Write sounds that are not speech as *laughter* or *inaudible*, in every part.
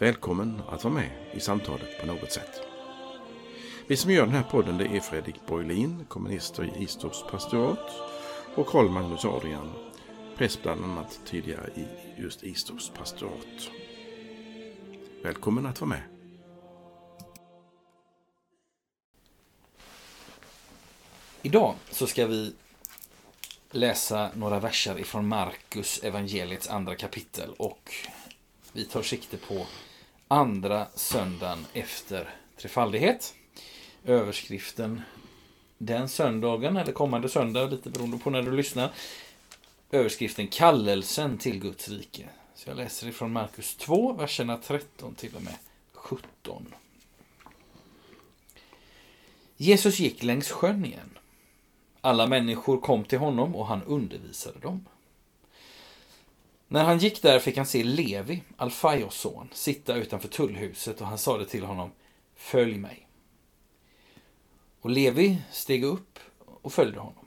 Välkommen att vara med i samtalet på något sätt. Vi som gör den här podden det är Fredrik Borglin, kommunister i Istorps pastorat och Karl Magnus Adrian, präst bland annat tidigare i just Istorps pastorat. Välkommen att vara med. Idag så ska vi läsa några verser ifrån Markus evangeliets andra kapitel och vi tar sikte på andra söndagen efter trefaldighet. Överskriften den söndagen eller kommande söndag, lite beroende på när du lyssnar. Överskriften Kallelsen till Guds rike. Så jag läser ifrån Markus 2, verserna 13 till och med 17. Jesus gick längs sjön igen. Alla människor kom till honom och han undervisade dem. När han gick där fick han se Levi, Alfaios son, sitta utanför tullhuset och han sade till honom Följ mig. Och Levi steg upp och följde honom.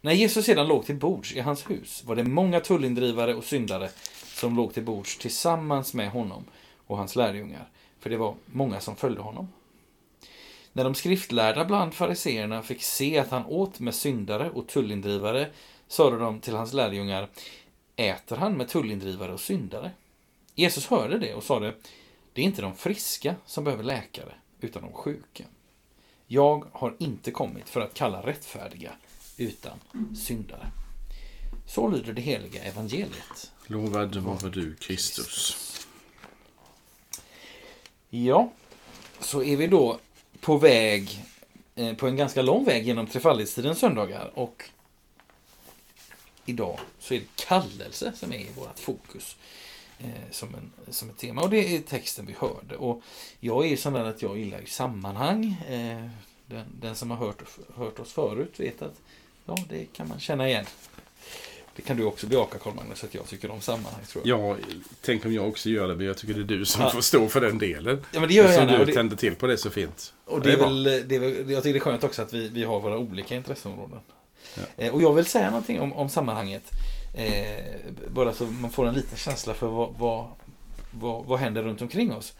När Jesus sedan låg till bords i hans hus var det många tullindrivare och syndare som låg till bords tillsammans med honom och hans lärjungar, för det var många som följde honom. När de skriftlärda bland fariseerna fick se att han åt med syndare och tullindrivare sade de till hans lärjungar Äter han med tullindrivare och syndare? Jesus hörde det och sade Det är inte de friska som behöver läkare, utan de sjuka. Jag har inte kommit för att kalla rättfärdiga, utan syndare. Så lyder det heliga evangeliet. Lovad vare du, Kristus. Ja, så är vi då på väg, eh, på en ganska lång väg genom trefaldighetstidens söndagar och idag så är det kallelse som är vårt fokus. Eh, som, en, som ett tema. Och det är texten vi hörde. Och jag är sån där att jag gillar sammanhang. Eh, den, den, som har hört, hört oss förut vet att ja, det kan man känna igen. Det kan du också bejaka Carl Magnus, att jag tycker om sammanhang. Tror jag. Ja, tänk om jag också gör det, men jag tycker det är du som ja. får stå för den delen. Ja, men det gör jag gärna. du det... tänder till på det så fint. Och det är, väl, det är väl, jag tycker det är skönt också att vi, vi har våra olika intresseområden. Ja. Eh, och jag vill säga någonting om, om sammanhanget. Eh, bara så man får en liten känsla för vad, vad, vad, vad händer runt omkring oss.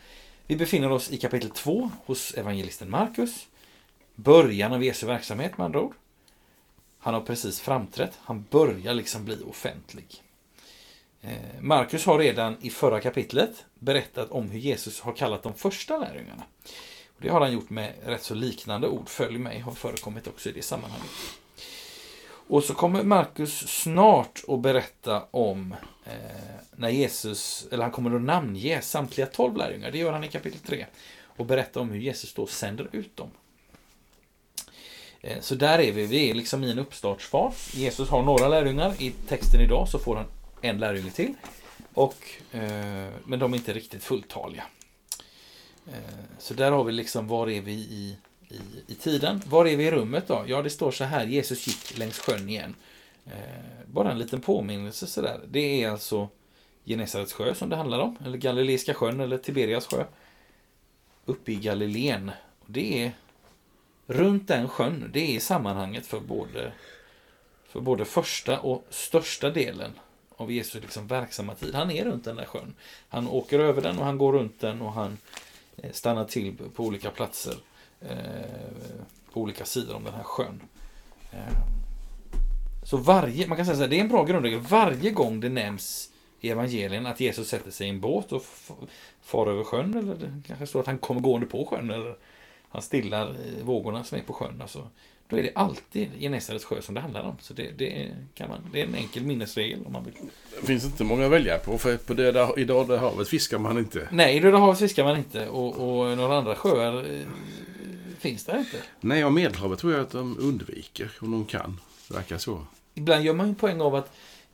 Vi befinner oss i kapitel 2 hos evangelisten Markus. Början av Jesu verksamhet med andra ord. Han har precis framträtt. Han börjar liksom bli offentlig. Eh, Markus har redan i förra kapitlet berättat om hur Jesus har kallat de första lärjungarna. Det har han gjort med rätt så liknande ord. Följ mig har förekommit också i det sammanhanget. Och så kommer Markus snart att berätta om eh, när Jesus, eller han kommer att namnge samtliga tolv lärjungar. Det gör han i kapitel 3. Och berätta om hur Jesus då sänder ut dem. Eh, så där är vi, vi är liksom i en uppstartsfas. Jesus har några lärjungar. I texten idag så får han en lärjunge till. Och, eh, men de är inte riktigt fulltaliga. Eh, så där har vi liksom, var är vi i i, i tiden. Var är vi i rummet då? Ja, det står så här, Jesus gick längs sjön igen. Eh, bara en liten påminnelse sådär. Det är alltså Genesarets sjö som det handlar om, eller Galileiska sjön eller Tiberias sjö. Uppe i Galileen. Det är runt den sjön, det är sammanhanget för både, för både första och största delen av Jesu liksom verksamma tid. Han är runt den där sjön. Han åker över den och han går runt den och han eh, stannar till på olika platser på olika sidor om den här sjön. Eh, så varje, man kan säga så här, det är en bra grundregel. Varje gång det nämns i evangelien att Jesus sätter sig i en båt och far över sjön, eller det kanske står att han kommer gående på sjön, eller han stillar eh, vågorna som är på sjön. Alltså, då är det alltid Genesarets sjö som det handlar om. Så det, det, kan man, det är en enkel minnesregel om man vill. Det finns inte många att välja på, för på döda, i Döda havet fiskar man inte. Nej, i Döda havet fiskar man inte. Och, och några andra sjöar finns det inte. Nej, och Medelhavet tror jag att de undviker om de kan. Det verkar så. Ibland gör man ju poäng av att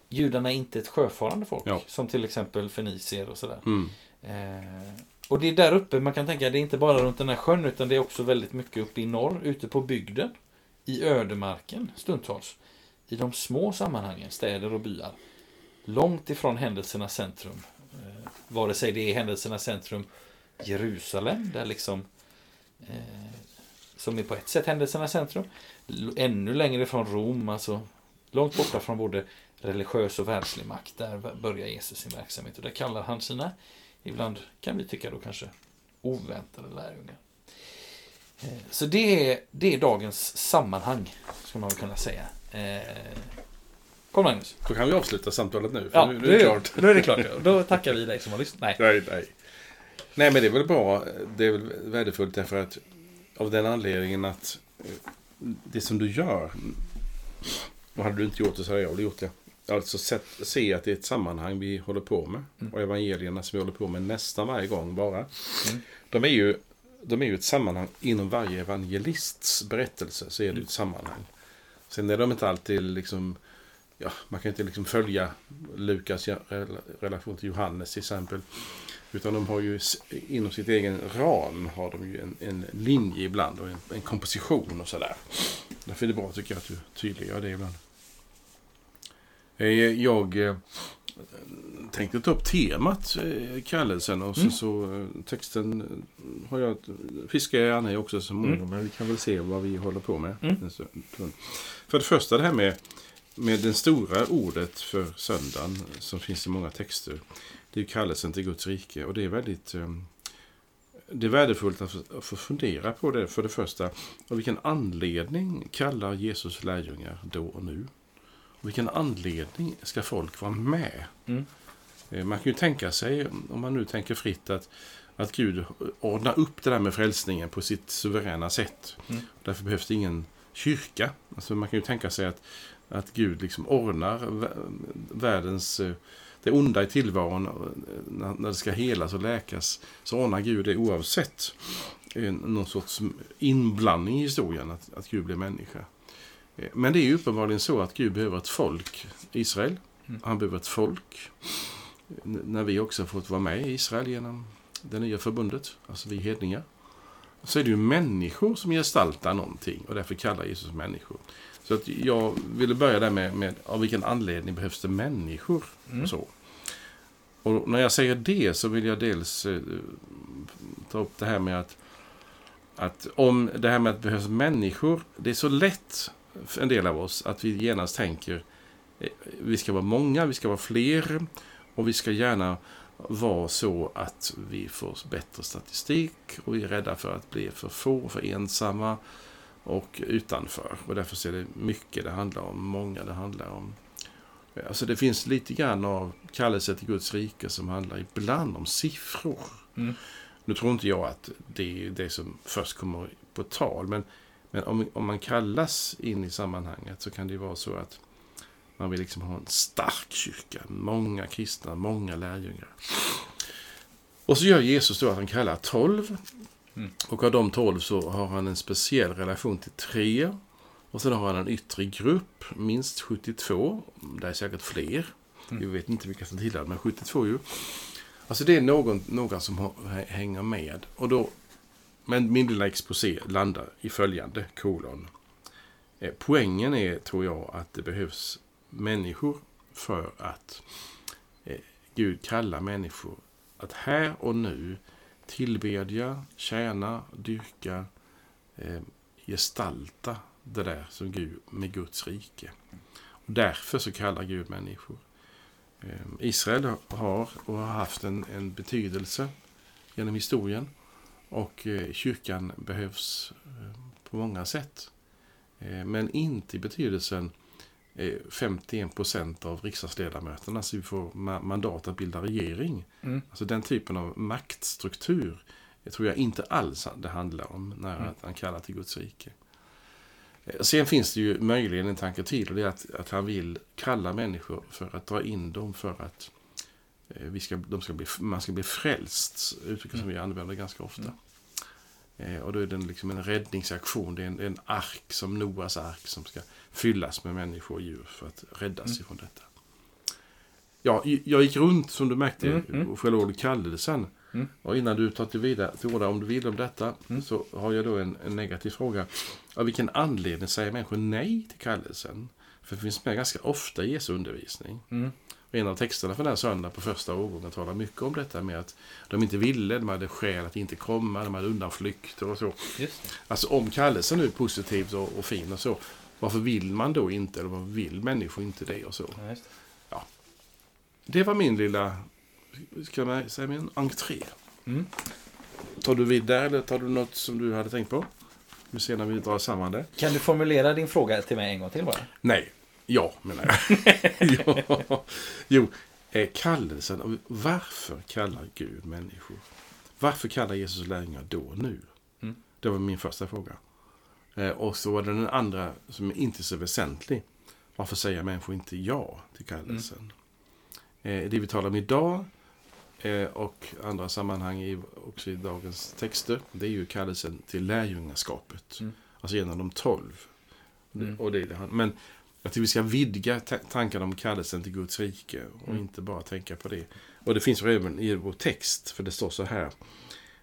judarna är inte är ett sjöfarande folk. Ja. Som till exempel fenicier och sådär. Mm. Eh, och det är där uppe, man kan tänka, det är inte bara runt den här sjön, utan det är också väldigt mycket uppe i norr, ute på bygden. I ödemarken, stundtals. I de små sammanhangen, städer och byar. Långt ifrån händelsernas centrum. Eh, vare sig det är händelsernas centrum Jerusalem, där liksom eh, som är på ett sätt händelsernas centrum. Ännu längre ifrån Rom, alltså långt borta från både religiös och världslig makt. Där börjar Jesus sin verksamhet och där kallar han sina, ibland kan vi tycka då kanske oväntade lärjungar. Eh, Så det är, det är dagens sammanhang, ska man väl kunna säga. Eh, Kom Magnus. Då kan vi avsluta samtalet nu, Ja, nu, nu är det klart. Då är det klart. Då tackar vi dig som har lyssnat. Nej. Nej, nej. Nej, men det är väl bra. Det är väl värdefullt därför att av den anledningen att eh, det som du gör, och hade du inte gjort det så hade jag gjort det. Alltså sett, se att det är ett sammanhang vi håller på med. Och evangelierna som vi håller på med nästan varje gång bara. Mm. De är ju de är ju ett sammanhang inom varje evangelists berättelse. Så är det ju ett sammanhang. Sen är de inte alltid liksom Ja, man kan inte liksom följa Lukas rela- relation till Johannes till exempel. Utan de har ju inom sitt egen ram har de ju en, en linje ibland och en, en komposition och sådär. Därför är det bra tycker jag att du tydliggör det ibland. Eh, Jag eh, tänkte ta upp temat eh, kallelsen och Mm. så texten har jag fiskar jag gärna i också så många Mm. men vi kan väl se vad vi håller på med. Mm. För det första det här med, med det stora ordet för söndagen som finns i många texter. Det är kallelsen till Guds rike och det är väldigt eh, det är värdefullt att få- fundera på det för det första. Av vilken anledning kallar Jesus lärjungar då och nu? Av vilken anledning ska folk vara med? Mm. Eh, Man kan ju tänka sig, om man nu tänker fritt, att, att Gud ordnar upp det där med frälsningen på sitt suveräna sätt. Mm. Därför behövs det ingen kyrka. Alltså man kan ju tänka sig att, att Gud liksom ordnar vä- världens, eh, det onda i tillvaron, eh, när, det ska helas och läkas, så ordnar Gud det oavsett eh, någon sorts inblandning i historien, att, att Gud blir människa. Eh, Men det är uppenbarligen så att Gud behöver ett folk, Israel. Mm. Han behöver ett folk. N- När vi också har fått vara med i Israel genom det nya förbundet, alltså vi hedningar, så är det ju människor som gestaltar någonting och därför kallar Jesus människor. Så att jag ville börja där med, med av vilken anledning behövs det människor? Mm. Så. och när jag säger det så vill jag dels eh, ta upp det här med att, att om det här med att det behövs människor, det är så lätt för en del av oss att vi genast tänker eh, vi ska vara många, vi ska vara fler och vi ska gärna vara så att vi får bättre statistik och vi är rädda för att bli för få, för ensamma och utanför. Och därför är det mycket det handlar om, många det handlar om. Alltså det finns lite grann av kallelse till Guds rike som handlar ibland om siffror. Mm. Nu tror inte jag att det är det som först kommer på tal, men, men om, om man kallas in i sammanhanget så kan det ju vara så att man vill liksom ha en stark kyrka, många kristna, många lärjungar. Och så gör Jesus då att han kallar tolv. Mm. Och av de tolv så har han en speciell relation till tre. Och sen har han en yttre grupp, minst 72. Det är säkert fler. Mm. Vi vet inte vilka som tillhör, men 72 ju. Alltså det är någon, några som har, hänger med. Och då, men min lilla exposé landar i följande kolon. Eh, Poängen är, tror jag, att det behövs människor för att eh, Gud kallar människor att här och nu tillbedja, tjäna, dyrka, eh, gestalta det där som Gud med Guds rike. Och därför så kallar Gud människor. Eh, Israel har och har haft en, en betydelse genom historien och eh, kyrkan behövs eh, på många sätt. Eh, men inte i betydelsen eh, 51 procent av riksdagsledamöterna så vi får ma- mandat att bilda regering. Mm. Alltså den typen av maktstruktur det tror jag inte alls det handlar om när Mm. han kallar till Guds rike. Eh, Sen finns det ju möjligen en tanke till och det är att, att han vill kalla människor för att dra in dem för att eh, vi ska, de ska bli, man ska bli frälst, uttryck som Mm. vi använder ganska ofta. Eh, Och då är det liksom en räddningsaktion, det är en, en ark som Noas ark som ska fyllas med människor och djur för att räddas Mm. ifrån detta. Ja, jag gick runt som du märkte, Mm, mm. och själva ordet kallelsen Mm. Och innan du tar till vidare till orda om du vill om detta Mm. så har jag då en, en negativ fråga. Av vilken anledning säger människor nej till kallelsen? För det finns med ganska ofta i Jesu undervisning. Mm. Och en av texterna för den här söndagen på första årgången talar mycket om detta med att de inte ville, de hade skäl att inte komma, de hade undanflykter och så. Alltså om kallelsen nu är positivt och, och fin och så, varför vill man då inte, eller varför vill människor inte det och så? Ja, det. Det var min lilla, ska man säga, min entré. Mm. Tar du vid där eller tar du något som du hade tänkt på? Vi ser när vi drar samman det. Kan du formulera din fråga till mig en gång till bara? Nej, ja menar jag. *laughs* ja. Jo, eh, kallelsen. och Varför kallar Gud människor? Varför kallar Jesus lärjungar då nu? Mm. Det var min första fråga. Eh, och så var det den andra som inte är så väsentlig. Varför säger människor inte ja till kallelsen? Eh, det vi talar om idag och andra sammanhang i, också i dagens texter, det är ju kallelsen till lärjungaskapet. Mm. Alltså genom de tolv. Mm. Och det är det han, men jag tycker vi ska vidga ta- tanken om kallelsen till Guds rike och Mm. inte bara tänka på det. Och det finns även i vår text, för det står så här.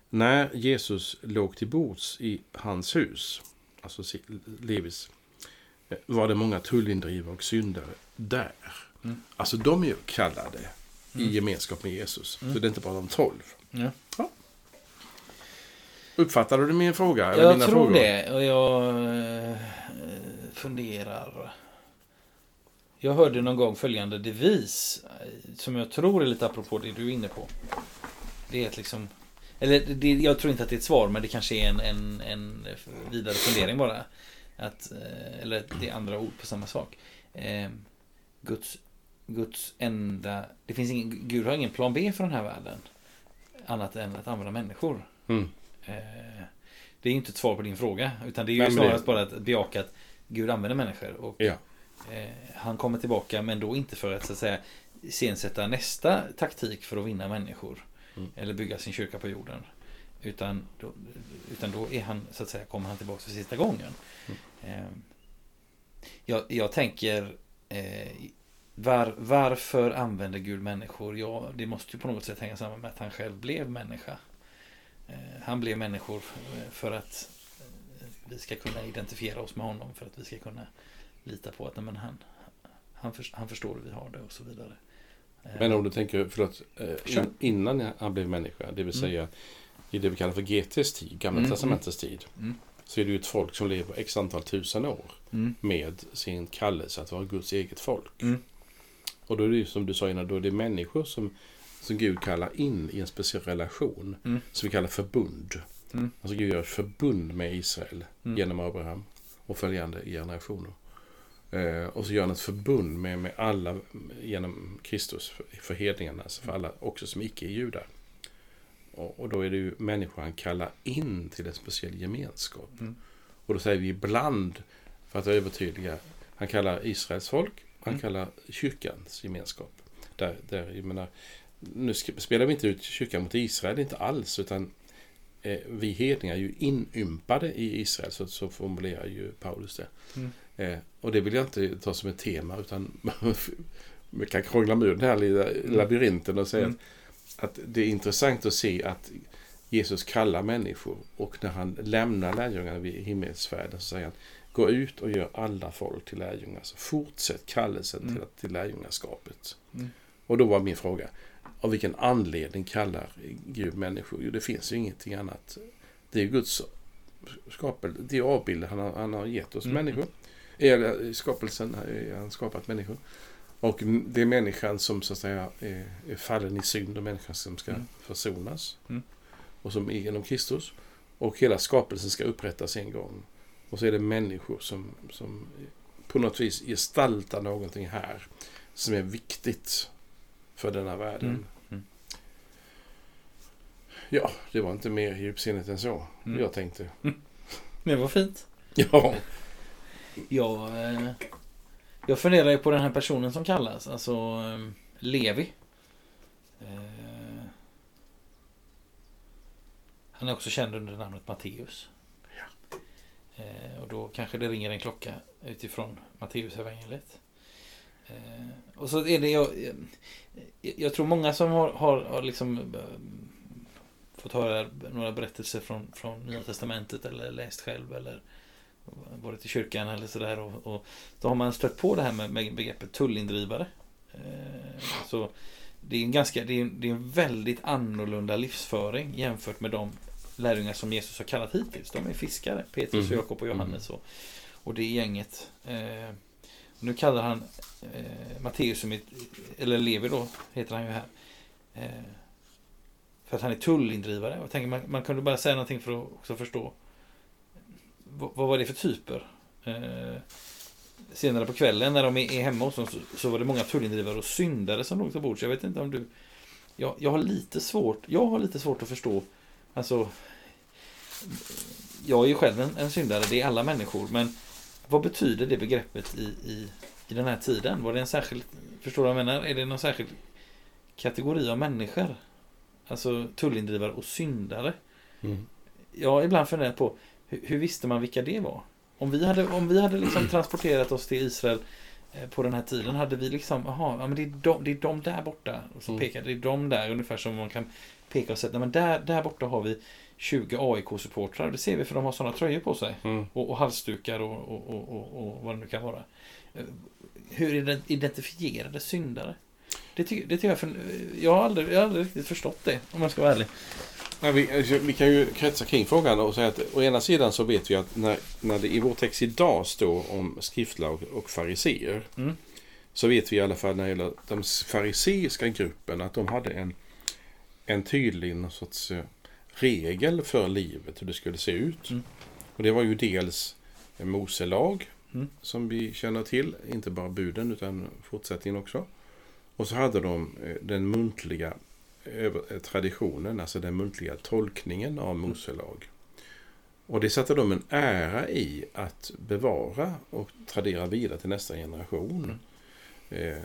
När Jesus låg till bords i hans hus, alltså Levis, eh, var det många tullindrivare och syndare där. Mm. Alltså de är ju kallade Mm. i gemenskap med Jesus. Mm. Så det är inte bara de tolv. Ja. Uppfattade du min fråga? eller Jag tror frågor? det och jag eh, funderar. Jag hörde någon gång följande devis eh, som jag tror är lite apropå det du är inne på. Det är att liksom eller det, jag tror inte att det är ett svar men det kanske är en, en, en vidare fundering bara. Att, eh, eller det är andra ord på samma sak. Eh, Guds, Guds enda... Det finns ingen, Gud har ingen plan B för den här världen. Annat än att använda människor. Mm. Eh, Det är inte ett svar på din fråga. Utan det är ju men snarast det- bara att bejaka att Gud använder människor. Och Ja. Eh, han kommer tillbaka men då inte för att så att säga iscensätta nästa taktik för att vinna människor. Mm. Eller bygga sin kyrka på jorden. Utan då, utan då är han, så att säga, kommer han tillbaka för sista gången. Mm. Eh, jag, jag tänker eh, var, varför använder Gud människor? Ja, det måste ju på något sätt hänga samman med att han själv blev människa. Eh, han blev människor för att vi ska kunna identifiera oss med honom. För att vi ska kunna lita på att nej, men han, han, för, han förstår hur vi har det och så vidare. Eh, Men om du tänker, förlåt, eh, in, innan han blev människa, det vill Mm. säga i det vi kallar för GTs tid, Gamla Mm, testamentets tid, Mm. så är det ju ett folk som lever x antal tusen år Mm. med sin kallelse att vara Guds eget folk. Mm. Och då är det ju som du sa innan, då är det människor som, som Gud kallar in i en speciell relation Mm. som vi kallar förbund. Mm. Alltså Gud gör ett förbund med Israel Mm. genom Abraham och följande generationer. Eh, och så gör han ett förbund med, med alla genom Kristus för, hedningarna, alltså för alla också som icke är judar. Och, och då är det ju människor han kallar in till en speciell gemenskap. Mm. Och då säger vi ibland, för att övertydliga, han kallar Israels folk, han Mm. kallar kyrkans gemenskap. Där, där, jag menar, nu spelar vi inte ut kyrkan mot Israel, inte alls, utan eh, vi hedningar är ju inympade i Israel, så, så formulerar ju Paulus det. Mm. Eh, och det vill jag inte ta som ett tema, utan *laughs* man kan krångla med den här lilla labyrinten och säga Mm. att, att det är intressant att se att Jesus kallar människor och när han lämnar lärjungarna vid himmelsfärden så säger han Gå ut och gör alla folk till lärjungar. Så fortsätt kallelsen Mm. till, till lärjungaskapet. Mm. Och då var min fråga, av vilken anledning kallar Gud människor? Jo, det finns ju ingenting annat. Det är Guds skapelse, det är avbilden han har, han har gett oss Mm. människor. Eller skapelsen han skapat människor. Och det är människan som så att säga är, är fallen i synd och människan som ska Mm. försonas. Mm. Och som är genom Kristus. Och hela skapelsen ska upprättas en gång. Och så är det människor som, som på något vis gestaltar någonting här som är viktigt för denna världen. Mm. Mm. Ja, det var inte mer djupsinnigt än så. Mm. Jag tänkte. *laughs* Det var fint. Ja, Jag, eh, jag funderar ju på den här personen som kallas, alltså eh, Levi. Eh, han är också känd under namnet Matteus. Eh, och då kanske det ringer en klocka utifrån Matteus evangeliet. Eh, och så är det jag, jag, jag tror många som har, har, har liksom eh, fått höra några berättelser från, från Nya Testamentet eller läst själv eller varit i kyrkan eller sådär. Och, och då har man stött på det här med, med begreppet tullindrivare. Eh, så det är en ganska, det är, det är en väldigt annorlunda livsföring jämfört med de lärjungar som Jesus har kallat hittills. De är fiskare, Petrus, mm. Jakob och Johannes. Och, och det gänget. Eh, nu kallar han eh, Matteus, eller Levi då, heter han ju här. Eh, för att han är tullindrivare. Jag tänker man, man kunde bara säga någonting för att också förstå. vad, vad var det för typer? Eh, senare på kvällen när de är hemma hos oss så var det många tullindrivare och syndare som låg till bords. Jag vet inte om du... Jag, jag har lite svårt, jag har lite svårt att förstå. Alltså... Jag är ju själv en, en syndare, det är alla människor. Men vad betyder det begreppet i, i, i den här tiden? Var det en särskild... Förstår du vad jag menar? Är det någon särskild kategori av människor? Alltså tullindrivare och syndare. Mm. Jag har ibland funderat på hur, hur visste man vilka det var? Om vi hade, om vi hade liksom transporterat oss till Israel eh, på den här tiden hade vi liksom, jaha, ja, men det är, de, det är de där borta. Och så mm. pekar det är de där, ungefär som man kan peka och säga, men där, där borta har vi 20 AIK-supportrar. Det ser vi för de har sådana tröjor på sig. Mm. Och, och halsdukar och, och, och, och, vad det nu kan vara. Eh, hur identifierade syndare? Det, ty, det tycker jag, för, jag, har aldrig, jag har aldrig riktigt förstått det, om jag ska vara ärlig. Ja, vi, alltså, vi, kan ju kretsa kring frågan och säga att å ena sidan så vet vi att när, när det i vår text idag står om skriftlag och fariseer. Mm. Så vet vi i alla fall när det gäller den fariseiska gruppen att de hade en, en tydlig någon sorts eh, regel för livet, hur det skulle se ut. Mm. Och det var ju dels Moselag mm. som vi känner till, inte bara buden utan fortsättningen också. Och så hade de eh, den muntliga Eh, traditionen, alltså den muntliga tolkningen av Mose lag. Och det satte de en ära i att bevara och tradera vidare till nästa generation. Mm. Eh,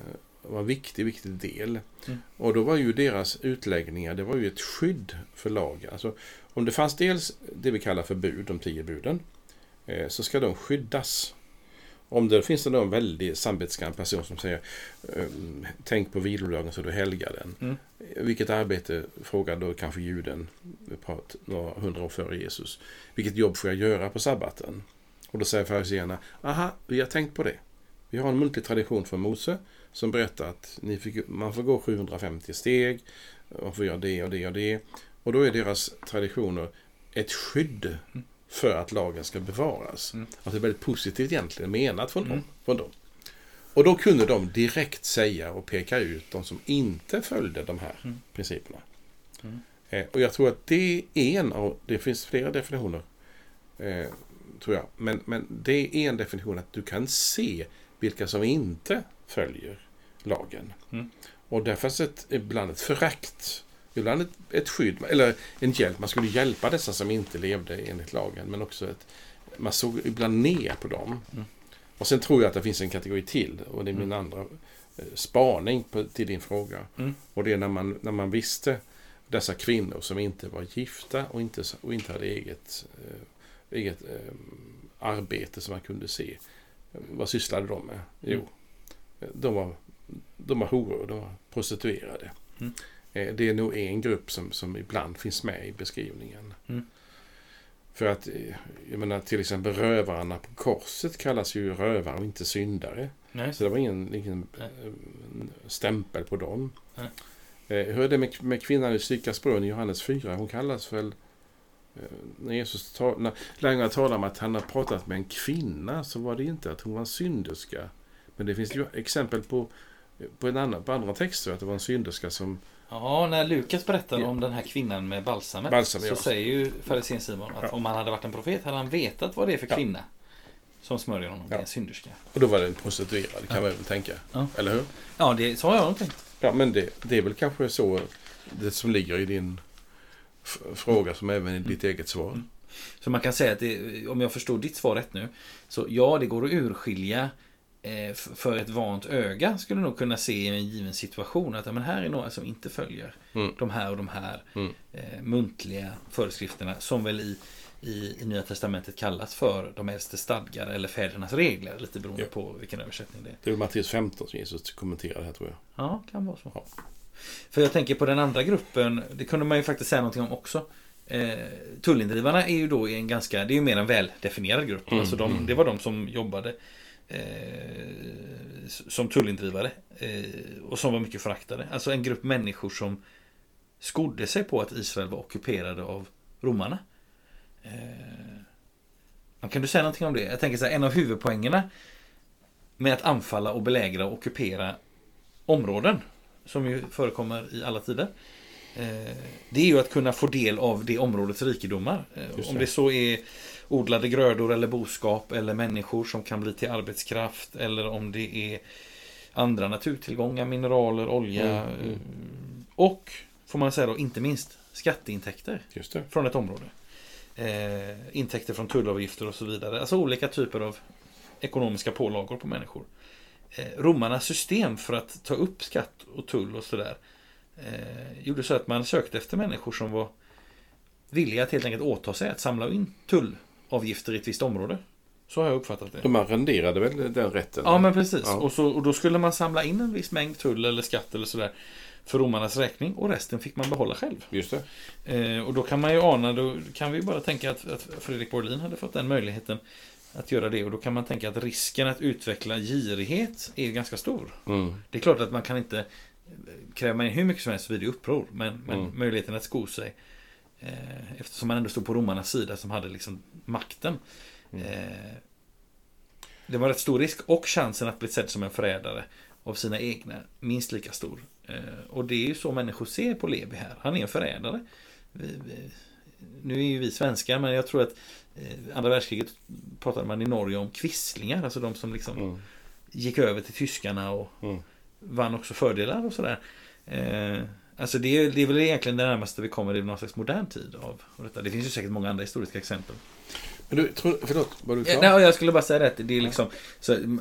var en viktig, viktig del. Mm. Och då var ju deras utläggningar, det var ju ett skydd för lag. Alltså, om det fanns dels det vi kallar för bud, de tio buden, eh, så ska de skyddas. Om det finns det någon väldigt samvetsgrann person som säger ehm, Tänk på vilodagen så du helgar den. Mm. Vilket arbete, frågar då kanske juden några hundra år före Jesus. Vilket jobb får jag göra på sabbaten? Och då säger fariséerna, aha, vi har tänkt på det. Vi har en muntlig tradition från Mose som berättar att ni fick, man får gå 750 steg, man får göra det och det och det. Och då är deras traditioner ett skydd mm för att lagen ska bevaras. Mm. Alltså det är väldigt positivt egentligen menat från, mm. dem, från dem. Och då kunde de direkt säga och peka ut de som inte följde de här mm. principerna. Mm. Eh, och jag tror att det är en av, det finns flera definitioner, eh, tror jag. Men, men det är en definition att du kan se vilka som inte följer lagen. Mm. Och därför är det ibland ett förakt ibland ett, ett skydd, eller en hjälp. Man skulle hjälpa dessa som inte levde enligt lagen, men också ett, man såg ibland ner på dem. Mm. Och sen tror jag att det finns en kategori till, och det är min mm. andra eh, spaning på, till din fråga. Mm. Och det är när man, när man visste dessa kvinnor som inte var gifta och inte, och inte hade eget, eh, eget eh, arbete som man kunde se. Vad sysslade de med? Jo, mm. de var, de var horor, de var prostituerade. Mm. Eh, det är nog en grupp som, som ibland finns med i beskrivningen. Mm. För att, eh, jag menar till exempel rövarna på korset kallas ju rövare och inte syndare. Nej. Så det var ingen, ingen eh, stämpel på dem. Nej. Hur är det med, med kvinnan i Sykars brunn i Johannes 4? Hon kallas väl när Jesus tal, när lärjungarna talar om att han har pratat med en kvinna så var det inte att hon var en synderska. Men det finns ju exempel på, på, en annan, på andra texter att det var en synderska som Ja, när Lukas berättar ja. om den här kvinnan med balsamet Balsam, så ja. säger ju farisén Simon att ja. om han hade varit en profet hade han vetat vad det är för kvinna som smörjer honom. Det är en synderska. Och då var det en prostituerad kan man väl tänka. Eller hur? Ja, det, så har jag nog tänkt. Ja, men det, det är väl kanske så det som ligger i din fråga som även i ditt eget svar. Mm. Så man kan säga att det, om jag förstår ditt svar rätt nu. Så ja, det går att urskilja Eh, för ett vant öga skulle nog kunna se i en given situation att men här är några som inte följer mm. de här och de här mm. eh, muntliga föreskrifterna som väl i, i, i Nya Testamentet kallas för de äldste stadgar eller fädernas regler lite beroende ja. på vilken översättning det är. Det är Matteus 15 som Jesus kommenterar här tror jag. Ja, kan vara så. Ja. För jag tänker på den andra gruppen, det kunde man ju faktiskt säga någonting om också. Eh, tullindrivarna är ju då en ganska, det är ju mer en väldefinierad grupp. Mm, alltså de, mm. Det var de som jobbade eh, som tullindrivare. Eh, och som var mycket föraktade. Alltså en grupp människor som skodde sig på att Israel var ockuperade av romarna. Eh, kan du säga någonting om det? Jag tänker så här, en av huvudpoängerna med att anfalla och belägra och ockupera områden som ju förekommer i alla tider. Eh, det är ju att kunna få del av det områdets rikedomar. Eh, om det. så är odlade grödor eller boskap eller människor som kan bli till arbetskraft eller om det är andra naturtillgångar, mineraler, olja Mm, mm. eh, och får man säga då inte minst skatteintäkter från ett område. Eh, intäkter från tullavgifter och så vidare. Alltså olika typer av ekonomiska pålagor på människor. Eh, romarnas system för att ta upp skatt och tull och sådär eh, gjorde så att man sökte efter människor som var villiga att helt enkelt åta sig att samla in tullavgifter i ett visst område. Så har jag uppfattat det. De arrenderade väl den rätten? Ja men precis. Ja. Och, så, och då skulle man samla in en viss mängd tull eller skatt eller sådär för romarnas räkning och resten fick man behålla själv. Just det. Eh, och då kan man ju ana, då kan vi bara tänka att, att Fredrik Borlin hade fått den möjligheten att göra det och då kan man tänka att risken att utveckla girighet är ganska stor. Mm. Det är klart att man kan inte kräva man in hur mycket som helst vid uppror men, men Mm. möjligheten att sko sig eh, eftersom man ändå stod på romarnas sida som hade liksom makten. Mm. Eh, det var rätt stor risk och chansen att bli sedd som en förrädare av sina egna minst lika stor. Eh, och det är ju så människor ser på Levi här. Han är en förrädare. Vi, vi, nu är ju vi svenskar men jag tror att eh, andra världskriget pratade man i Norge om kvisslingar. Alltså de som liksom Mm. gick över till tyskarna och Mm. vann också fördelar och sådär. Eh, alltså det är, det är väl egentligen det närmaste vi kommer i någon slags modern tid av, av detta. Det finns ju säkert många andra historiska exempel. Men du, tror, förlåt, var du Ja, klar? nej, jag skulle bara säga det att det är liksom så, m-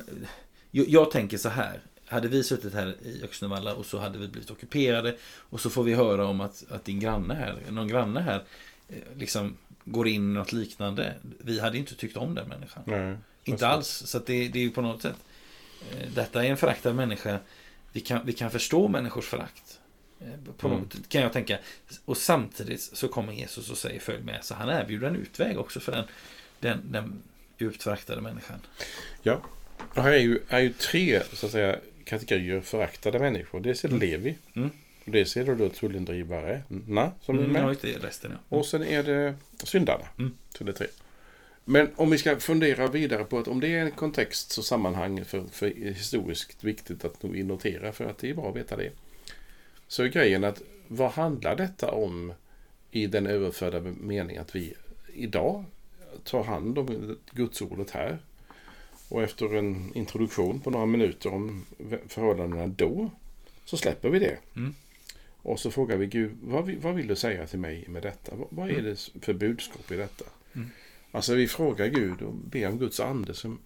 jag, jag tänker så här. Hade vi suttit här i Öxnevalla och så hade vi blivit ockuperade och så får vi höra om att, att din granne här, någon granne här eh, liksom går in i något liknande. Vi hade inte tyckt om den människan. Nej. Inte alls. Så det, det är ju på något sätt. eh, Detta är en föraktad människa. Vi kan, vi kan förstå människors förakt. Eh, På Mm. något, kan jag tänka. Och samtidigt så kommer Jesus och säger följ med. Så han erbjuder en utväg också för den, den, den djupt föraktade människan. Ja. Och här är ju, är ju tre så att säga, kategorier föraktade människor. Dels är det Mm. Levi. Mm. Och är det då tullindrivare. Na, som är Mm, med. ja, resten ja. Och sen är det syndarna. Mm. Så det är tre. Men om vi ska fundera vidare på att om det är en kontext och sammanhang för, för historiskt viktigt att vi noterar för att det är bra att veta det. Så är grejen att vad handlar detta om i den överförda meningen att vi idag tar hand om gudsordet här. Och efter en introduktion på några minuter om förhållandena då så släpper vi det. Mm. Och så frågar vi Gud, vad, vi- vad vill du säga till mig med detta? Vad, vad är Mm. det för budskap i detta? Mm. Alltså vi frågar Gud och ber om Guds ande som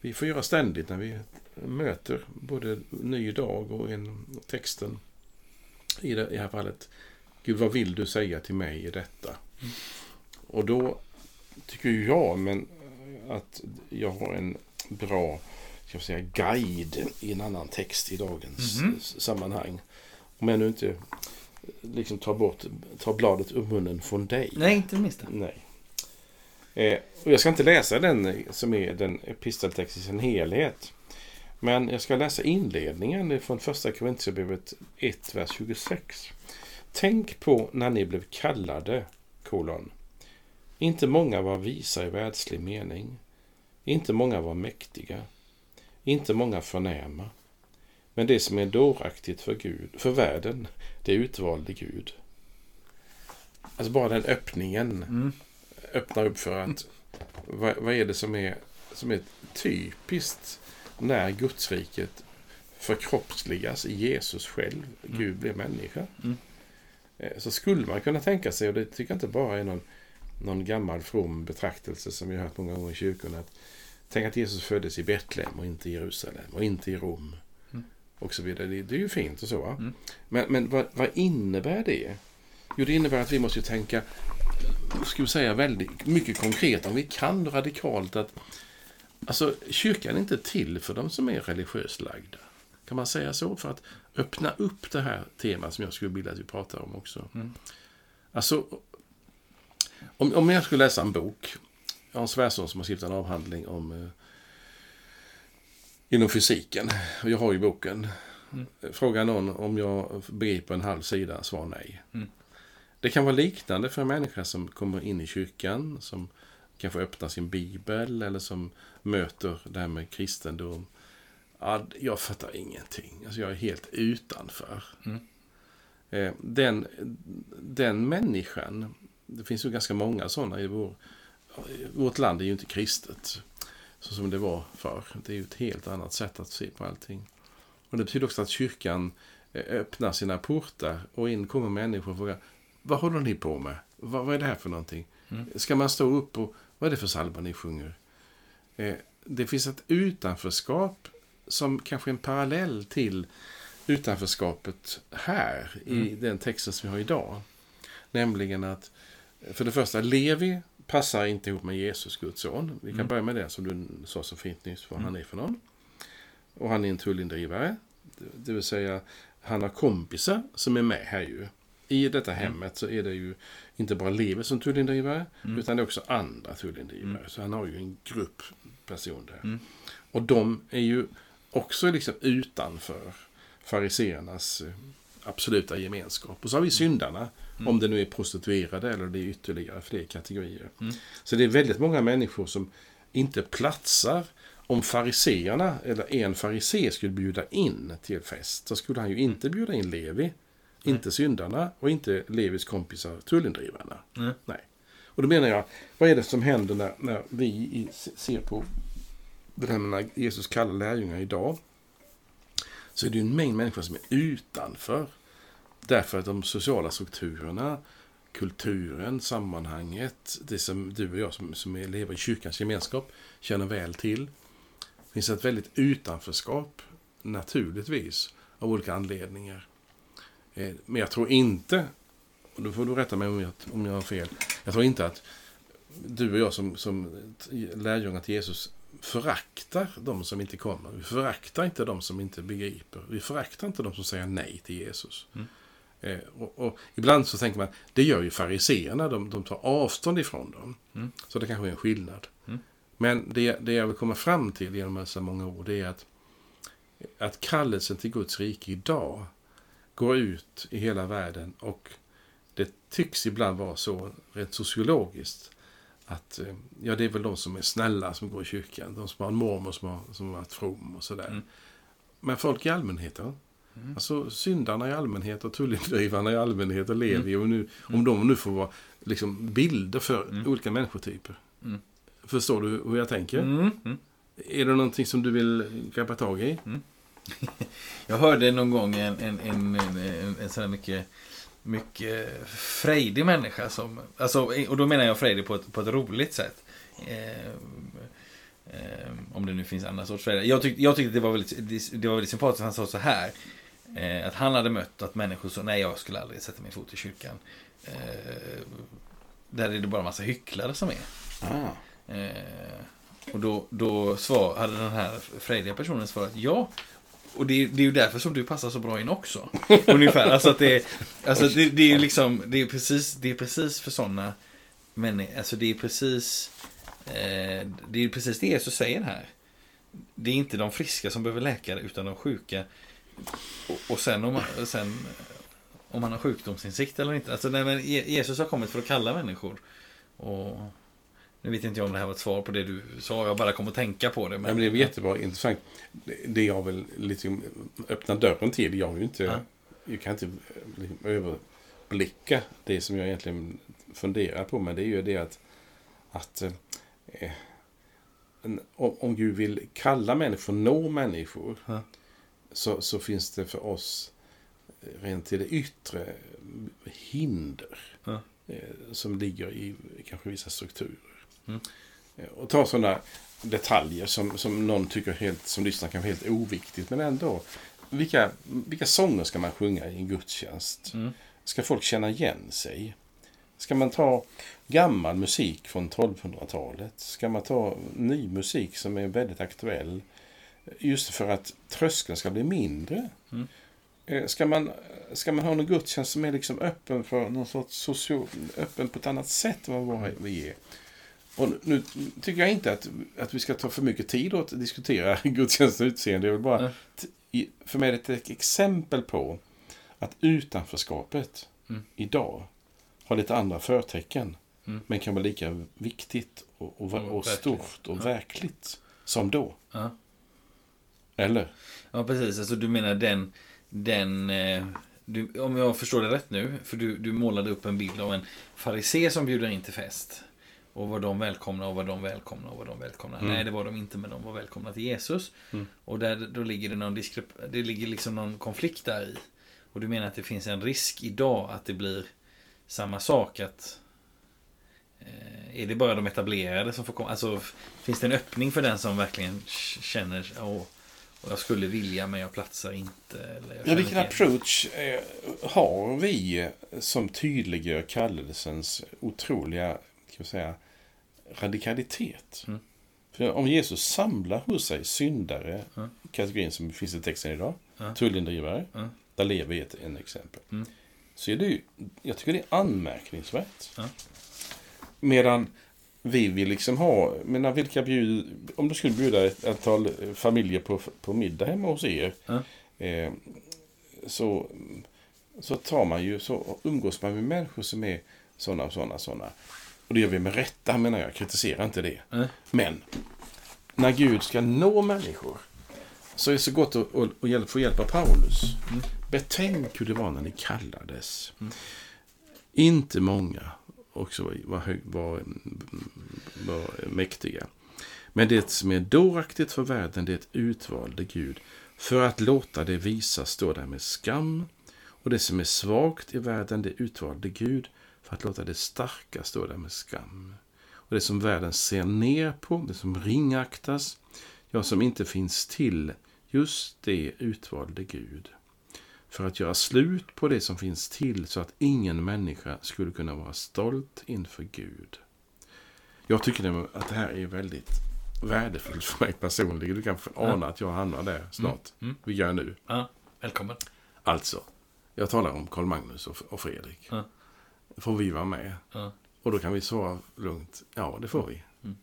vi får göra ständigt när vi möter både ny dag och en, texten i det, i det här fallet. Gud, vad vill du säga till mig i detta? Mm. Och då tycker jag men att jag har en bra ska jag säga, guide i en annan text i dagens Mhm. s- sammanhang. Om jag nu inte liksom tar bort tar bladet ur munnen från dig. Nej, inte det minsta. Nej. Eh, och jag ska inte läsa den eh, som är den episteltext i sin helhet. Men jag ska läsa inledningen från första Korintierbrevet 1, vers 26. Tänk på när ni blev kallade, kolon. Inte många var visa i världslig mening. Inte många var mäktiga. Inte många förnäma. Men det som är dåraktigt för Gud, för världen, det utvalde Gud. Alltså bara den öppningen Mm. öppnar upp för att vad, vad är det som är, som är typiskt när Gudsriket förkroppsligas i Jesus själv, Mm. Gud blir människa. Mm. Eh, Så skulle man kunna tänka sig, och det tycker jag inte bara är någon, någon gammal from betraktelse som vi har hört många gånger i kyrkorna, att tänk att Jesus föddes i Betlehem och inte i Jerusalem och inte i Rom. Och så vidare. Det, det är ju fint och så. Va? Mm. Men, men vad, vad innebär det? Jo, det innebär att vi måste tänka ska vi säga väldigt mycket konkret, om vi kan radikalt att alltså, kyrkan är inte till för de som är religiöst lagda. Kan man säga så? För att öppna upp det här temat som jag skulle vilja att vi pratar om också. Mm. Alltså, om, om jag skulle läsa en bok. Jag har en svärson som har skrivit en avhandling om eh, inom fysiken. Och jag har ju boken. Mm. Fråga någon om jag begriper en halv sida, svar nej. Mm. Det kan vara liknande för en människa som kommer in i kyrkan, som kanske öppnar sin bibel eller som möter det här med kristendom. Ja, jag fattar ingenting. Alltså jag är helt utanför. Mm. Eh, Den, den människan, det finns ju ganska många sådana i vår, vårt land är ju inte kristet. Så som det var förr. Det är ju ett helt annat sätt att se på allting. Och det betyder också att kyrkan eh, öppnar sina portar och in kommer människor och frågar Vad håller ni på med? Vad, vad är det här för någonting? Mm. Ska man stå upp och vad är det för salva ni sjunger? Eh, det finns ett utanförskap som kanske är en parallell till utanförskapet här i Mm. den texten som vi har idag. Nämligen att för det första, Levi passar inte ihop med Jesus, Guds son. Vi kan Mm. börja med det som du sa så fint nyss, vad Mm. han är för någon. Och han är en tullindrivare. Det- vill säga, han har kompisar som är med här ju. I detta hemmet så är det ju inte bara Levi som tullindrivare, Mm. utan det är också andra tullindrivare. Så han har ju en grupp personer. Mm. Och de är ju också liksom utanför fariseernas eh, absoluta gemenskap. Och så har vi syndarna, Mm. om det nu är prostituerade eller det är ytterligare fler kategorier. Mm. Så det är väldigt många människor som inte platsar. Om fariseerna, eller en farisé skulle bjuda in till fest, så skulle han ju inte bjuda in Levi, inte syndarna och inte Levis kompisar tullindrivarna. Mm. Nej. Och då menar jag, vad är det som händer när, när vi ser på det här med Jesus kallar lärjungar idag? Så är det ju en mängd människor som är utanför. Därför att de sociala strukturerna, kulturen, sammanhanget, det som du och jag som, som lever i kyrkans gemenskap känner väl till. Det finns ett väldigt utanförskap, naturligtvis, av olika anledningar. Eh, men jag tror inte, och då får du rätta mig om jag, om jag har fel, jag tror inte att du och jag som, som lärjungar till Jesus föraktar de som inte kommer. Vi föraktar inte de som inte begriper. Vi föraktar inte de som säger nej till Jesus. Mm. Eh, och, och ibland så tänker man, det gör ju fariseerna, de, de tar avstånd ifrån dem. Mm. Så det kanske är en skillnad. Mm. Men det, det jag vill komma fram till genom dessa många ord, det är att, att kallelsen till Guds rike idag går ut i hela världen och det tycks ibland vara så, rent sociologiskt, att eh, ja, det är väl de som är snälla som går i kyrkan. De som har en mormor som har, som har varit from och sådär. Mm. Men folk i allmänhet då? Mm. Alltså syndarna i allmänhet och tullindrivarna i allmänhet och Levi. Och nu, om Mm. de nu får vara liksom, bilder för Mm. olika människotyper. Mm. Förstår du hur jag tänker? Mm. Mm. Är det någonting som du vill greppa tag i? *laughs* Jag hörde någon gång en, en, en, en, en, sån här mycket, mycket frejdig människa som, alltså, och då menar jag frejdig på ett, på ett roligt sätt. Eh, om det nu finns andra sorts frejdig. Jag, tyck, jag tyckte det var väldigt, det var väldigt sympatiskt. Han sa så här. Eh, att han hade mött att människor sa nej jag skulle aldrig sätta min fot i kyrkan. Eh, där är det bara en massa hycklare som är. Ah. Eh, och då, då svar, hade den här frejdiga personen svarat ja. Och det, är- det är ju därför som du passar så bra in också. *laughs* Ungefär. Alltså att det, alltså det, det är ju liksom, det är precis, det är precis för sådana människor. Alltså det är precis, eh, det är precis det Jesus säger här. Det är inte de friska som behöver läkare utan de sjuka. Och, och sen om man, sen, om man har sjukdomsinsikt eller inte. Alltså nej, men Je- Jesus har kommit för att kalla människor. Och nu vet inte jag om det här var ett svar på det du sa. Jag bara kom att tänka på det. Men, men det är jättebra, intressant. Det- jag vill liksom öppna dörren till, jag ju inte, Ja. jag kan inte liksom överblicka det som jag egentligen funderar på, men det är ju det att, att eh, om, om Gud vill kalla människor, nå människor, Ja. Så, så finns det för oss eh, rent till det yttre hinder eh, som ligger i kanske vissa strukturer. Mm. Eh, Och ta sådana detaljer som, som någon tycker helt, som lyssnar kanske helt oviktigt, men ändå. Vilka, vilka sånger ska man sjunga i en gudstjänst? Mm. Ska folk känna igen sig? Ska man ta gammal musik från 1200-talet? Ska man ta ny musik som är väldigt aktuell? Just för att tröskeln ska bli mindre. Mm. Eh, Ska man, ska man ha någon gudstjänst som är liksom öppen för någon sorts social, öppen på ett annat sätt än vad vi är. Och nu tycker jag inte att, att vi ska ta för mycket tid åt att diskutera *laughs* gudstjänstens utseende. Jag vill bara för mig är det ett exempel på att utanförskapet Mm. idag har lite andra förtecken. Mm. Men kan vara lika viktigt och, och, Och stort och Ja. verkligt som då. Ja. Eller? Ja, precis. Alltså du menar den... den eh, du, om jag förstår det rätt nu, för du, du målade upp en bild av en farisé som bjuder in till fest. Och var de välkomna och var de välkomna och var de välkomna. Mm. Nej, det var de inte, men de var välkomna till Jesus. Mm. Och där, då ligger det någon diskrep det ligger liksom någon konflikt där i. Och du menar att det finns en risk idag att det blir samma sak att eh, är det bara de etablerade som får komma? Alltså, finns det en öppning för den som verkligen känner åh, och jag skulle vilja men jag platsar inte? Eller jag Ja, vilken inte igen." approach eh, har vi som tydliggör kallelsens otroliga jag säga, radikalitet? Mm. För om Jesus samlar hos sig syndare, Ja. kategorin som finns i texten idag, Ja. tullindrivare, Ja. där lever ett en exempel. Mm. Så är det ju, jag tycker det är anmärkningsvärt. Ja. Medan vi vill liksom ha, menar vilka bjud, om du skulle bjuda ett antal familjer på, på middag hemma hos er. Ja. Eh, så, så tar man ju, så umgås man med människor som är sådana och sådana sådana. Och det gör vi med rätta menar jag, kritiserar inte det. Nej. Men när Gud ska nå människor så är det så gott att, att, att få hjälp av Paulus. Mm. Betänk hur det var när ni kallades. Mm. Inte många också var, var, hög, var, var mäktiga. Men det som är dåraktigt för världen, det utvalde Gud. För att låta det visa stå där med skam. Och det som är svagt i världen, det utvalde Gud. För att låta det starka stå där med skam. Och det som världen ser ner på, det som ringaktas, ja, som inte finns till, just det utvalde Gud. För att göra slut på det som finns till, så att ingen människa skulle kunna vara stolt inför Gud. Jag tycker att det här är väldigt värdefullt för mig personligen. Du kan ana att jag hamnar där snart. Mm. Vi gör nu. Ja, välkommen. Alltså, jag talar om Karl Magnus och och Fredrik. Ja. Får vi vara med? Ja. Och då kan vi svara lugnt. Ja, det får vi. Mm.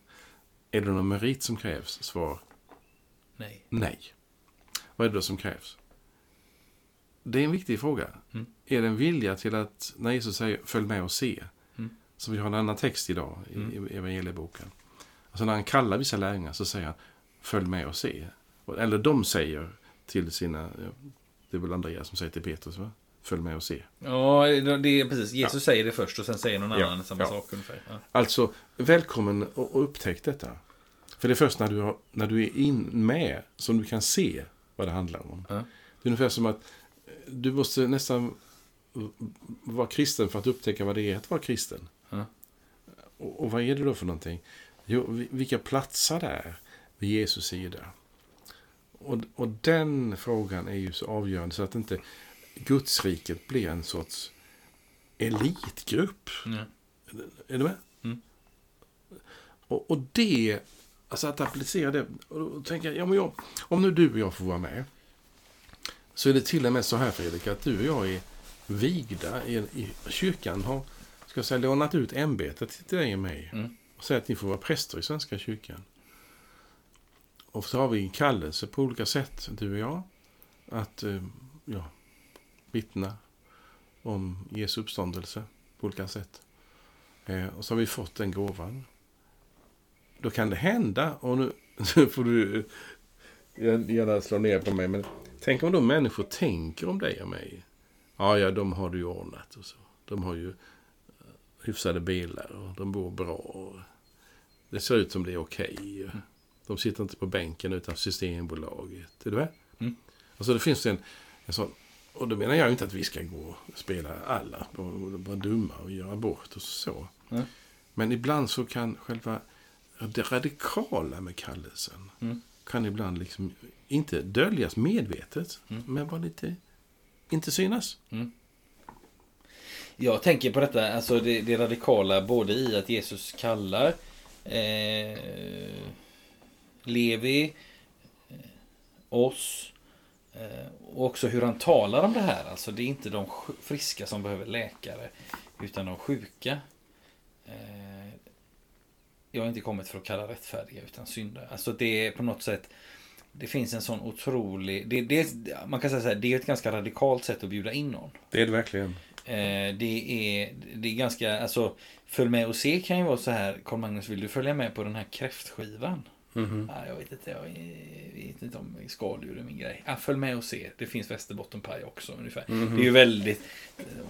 Är det någon merit som krävs? Svar Nej. nej. Vad är det då som krävs? Det är en viktig fråga. Mm. Är det en vilja till att, när Jesus säger följ med och se, Mm. så vi har en annan text idag i, Mm. evangelieboken. Alltså när han kallar vissa lärjungar så säger han följ med och se. Eller de säger till sina, ja, det är väl Andreas som säger till Petrus va? Följ med och se. Ja, det är precis. Jesus säger det först och sen säger någon Ja, annan samma ja. sak ungefär. Ja. Alltså, välkommen och, upptäck detta. För det är först när du, har, när du är in med som du kan se vad det handlar om. Ja. Det är ungefär som att du måste nästan vara kristen för att upptäcka vad det är att vara kristen. Ja. Och, och vad är det då för någonting? Jo, vi- vilka platsar där vid Jesus sida? Och, och den frågan är ju så avgörande så att inte Gudsriket blir en sorts elitgrupp. Ja. Är du med? Mm. Och, och det, alltså att applicera det. Och då tänker jag, ja, men jag, om nu du och jag får vara med. Så är det till och med så här Fredrik, att du och jag är vigda. I, i kyrkan har, ska jag säga, lånat ut ämbetet till dig och mig. Mm. Och säger att ni får vara präster i Svenska kyrkan. Och så har vi en kallelse på olika sätt, du och jag. Att eh, ja, vittna om Jesu uppståndelse på olika sätt. Eh, och så har vi fått den gåvan. Då kan det hända, och nu, *laughs* nu får du gärna slå ner på mig, men tänk om då människor tänker om dig och mig. Ja, ja, de har det ju ordnat och så. De har ju eh, hyfsade bilar och de bor bra. Det ser ut som det är okej. De sitter inte på bänken utan Systembolaget. Är du med? Mm. Alltså det finns en, en sån och då menar jag inte att vi ska gå och spela alla och vara dumma och göra bort och så. Nej. Men ibland så kan själva det radikala med kallelsen Mm. Kan ibland liksom inte döljas medvetet, Mm. men vara lite, inte synas. Jag tänker på detta, alltså det, det radikala både i att Jesus kallar eh, Levi, eh, oss. Eh, och också hur han talar om det här. Alltså det är inte de friska som behöver läkare. Utan de sjuka. Eh, jag har inte kommit för att kalla rättfärdiga utan syndare. Alltså det är på något sätt. Det finns en sån otrolig. Det, det, man kan säga så här, det är ett ganska radikalt sätt att bjuda in någon. Det är det verkligen. Eh, det, är, det är ganska, alltså Följ med och se kan ju vara så här. Carl Magnus, vill du följa med på den här kräftskivan? Mm -hmm. ja, jag vet inte, jag vet inte om skaldjur är min grej. Ja, följ med och se. Det finns västerbottenpaj också ungefär. Mm -hmm. Det är ju väldigt,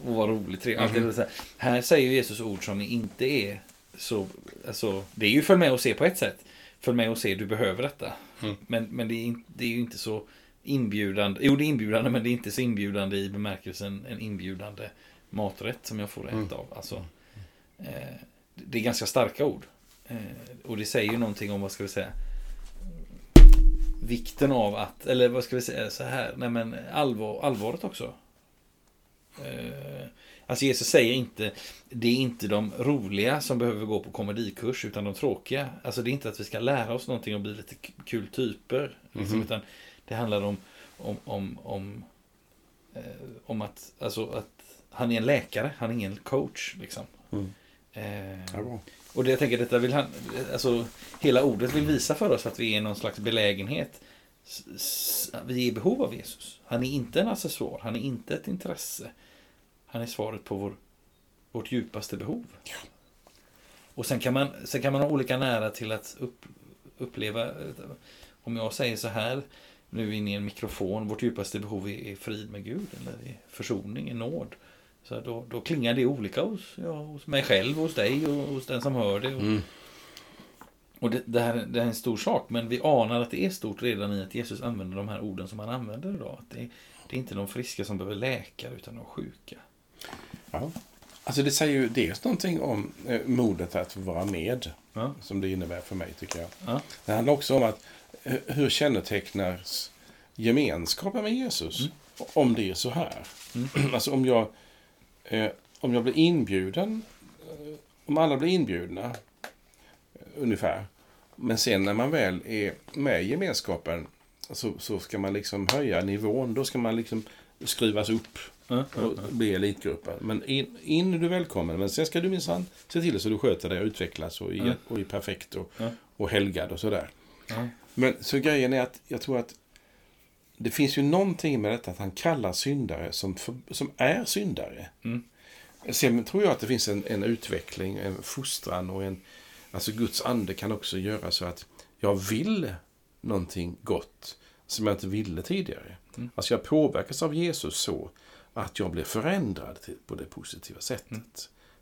och vad roligt. Mm -hmm. här. här säger Jesus ord som inte är så, alltså, det är ju följ med och se på ett sätt. Följ med och se, du behöver detta. Mm. Men, men det, är, det är ju inte så inbjudande. Jo, det är inbjudande, men det är inte så inbjudande i bemärkelsen en inbjudande maträtt som jag får äta mm. av. Alltså, eh, det är ganska starka ord. Eh, och det säger ju någonting om, vad ska vi säga, vikten av att, eller vad ska vi säga så här, nej men allvar, allvaret också. Eh, alltså Jesus säger inte, det är inte de roliga som behöver gå på komedikurs, utan de tråkiga. Alltså det är inte att vi ska lära oss någonting och bli lite kul typer. Liksom, mm -hmm. Utan det handlar om, om, om, om, eh, om att, alltså att han är en läkare, han är ingen coach. Liksom. Mm. Eh, och det jag tänker, detta vill han, alltså hela ordet vill visa för oss att vi är i någon slags belägenhet. Vi är i behov av Jesus. Han är inte en accessoar, han är inte ett intresse. Han är svaret på vår, vårt djupaste behov. Ja. Och sen kan, man, sen kan man ha olika nära till att upp, uppleva, om jag säger så här, nu inne i en mikrofon, vårt djupaste behov är, är frid med Gud, eller försoning, är nåd. Så då, då klingar det olika hos, ja, hos mig själv, hos dig och hos den som hör det. Och, mm. och det, det, här det är en stor sak, men vi anar att det är stort redan i att Jesus använder de här orden som han använder idag. Att det, det är inte de friska som behöver läkare, utan de sjuka. Ja. Alltså det säger ju dels någonting om eh, modet att vara med. Ja. Som det innebär för mig, tycker jag. Ja. Det handlar också om att eh, hur kännetecknas gemenskapen med Jesus? Mm. Om det är så här. Mm. *clears throat* Alltså om jag Eh, om jag blir inbjuden, eh, om alla blir inbjudna, eh, ungefär. Men sen när man väl är med i gemenskapen så, så ska man liksom höja nivån. Då ska man liksom skruvas upp och bli elitgruppen. Men in, in är du välkommen. Men sen ska du minsann se till så du sköter dig och utvecklas och är, och är perfekt och, och helgad och sådär. Men så grejen är att jag tror att det finns ju någonting med detta att han kallar syndare som, för, som är syndare. Mm. Sen tror jag att det finns en, en, utveckling, en fostran och en... Alltså Guds ande kan också göra så att jag vill någonting gott som jag inte ville tidigare. Mm. Alltså jag påverkas av Jesus så att jag blir förändrad till, på det positiva sättet. Mm.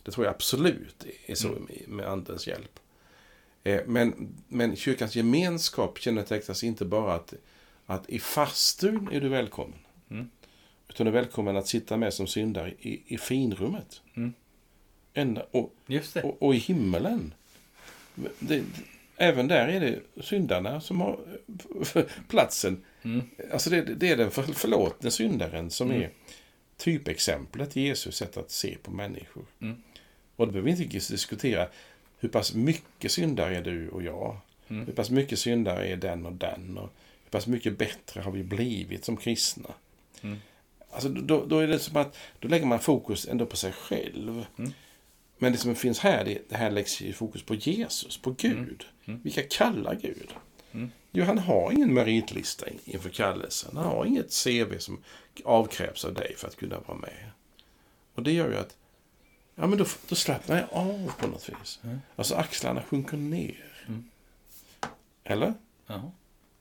Det tror jag absolut är så mm. med, andens hjälp. Eh, men, men kyrkans gemenskap kännetecknas inte bara att att i fastun är du välkommen. Mm. Utan du är välkommen att sitta med som syndare i, i finrummet. Mm. Ända, och, och, och, i himmelen. Det, även där är det syndarna som har *laughs* platsen. Mm. Alltså det, det, är den för, förlåtne syndaren som mm. är typexemplet Jesus sätt att se på människor. Mm. Och då behöver vi inte diskutera hur pass mycket syndare är du och jag. Mm. Hur pass mycket syndare är den och den. Och hur pass mycket bättre har vi blivit som kristna? Mm. Alltså, då, då, är det som att då lägger man fokus ändå på sig själv. Mm. Men det som finns här, det, det här läggs fokus på Jesus, på Gud. Mm. mm. Vilka kallar Gud? Mm. Jo, han har ingen meritlista inför kallelsen. Han har inget CV som avkrävs av dig för att kunna vara med. Och det gör ju att ja, men då, då slappnar jag av på något vis. Mm. Alltså axlarna sjunker ner. Mm. Eller? Ja.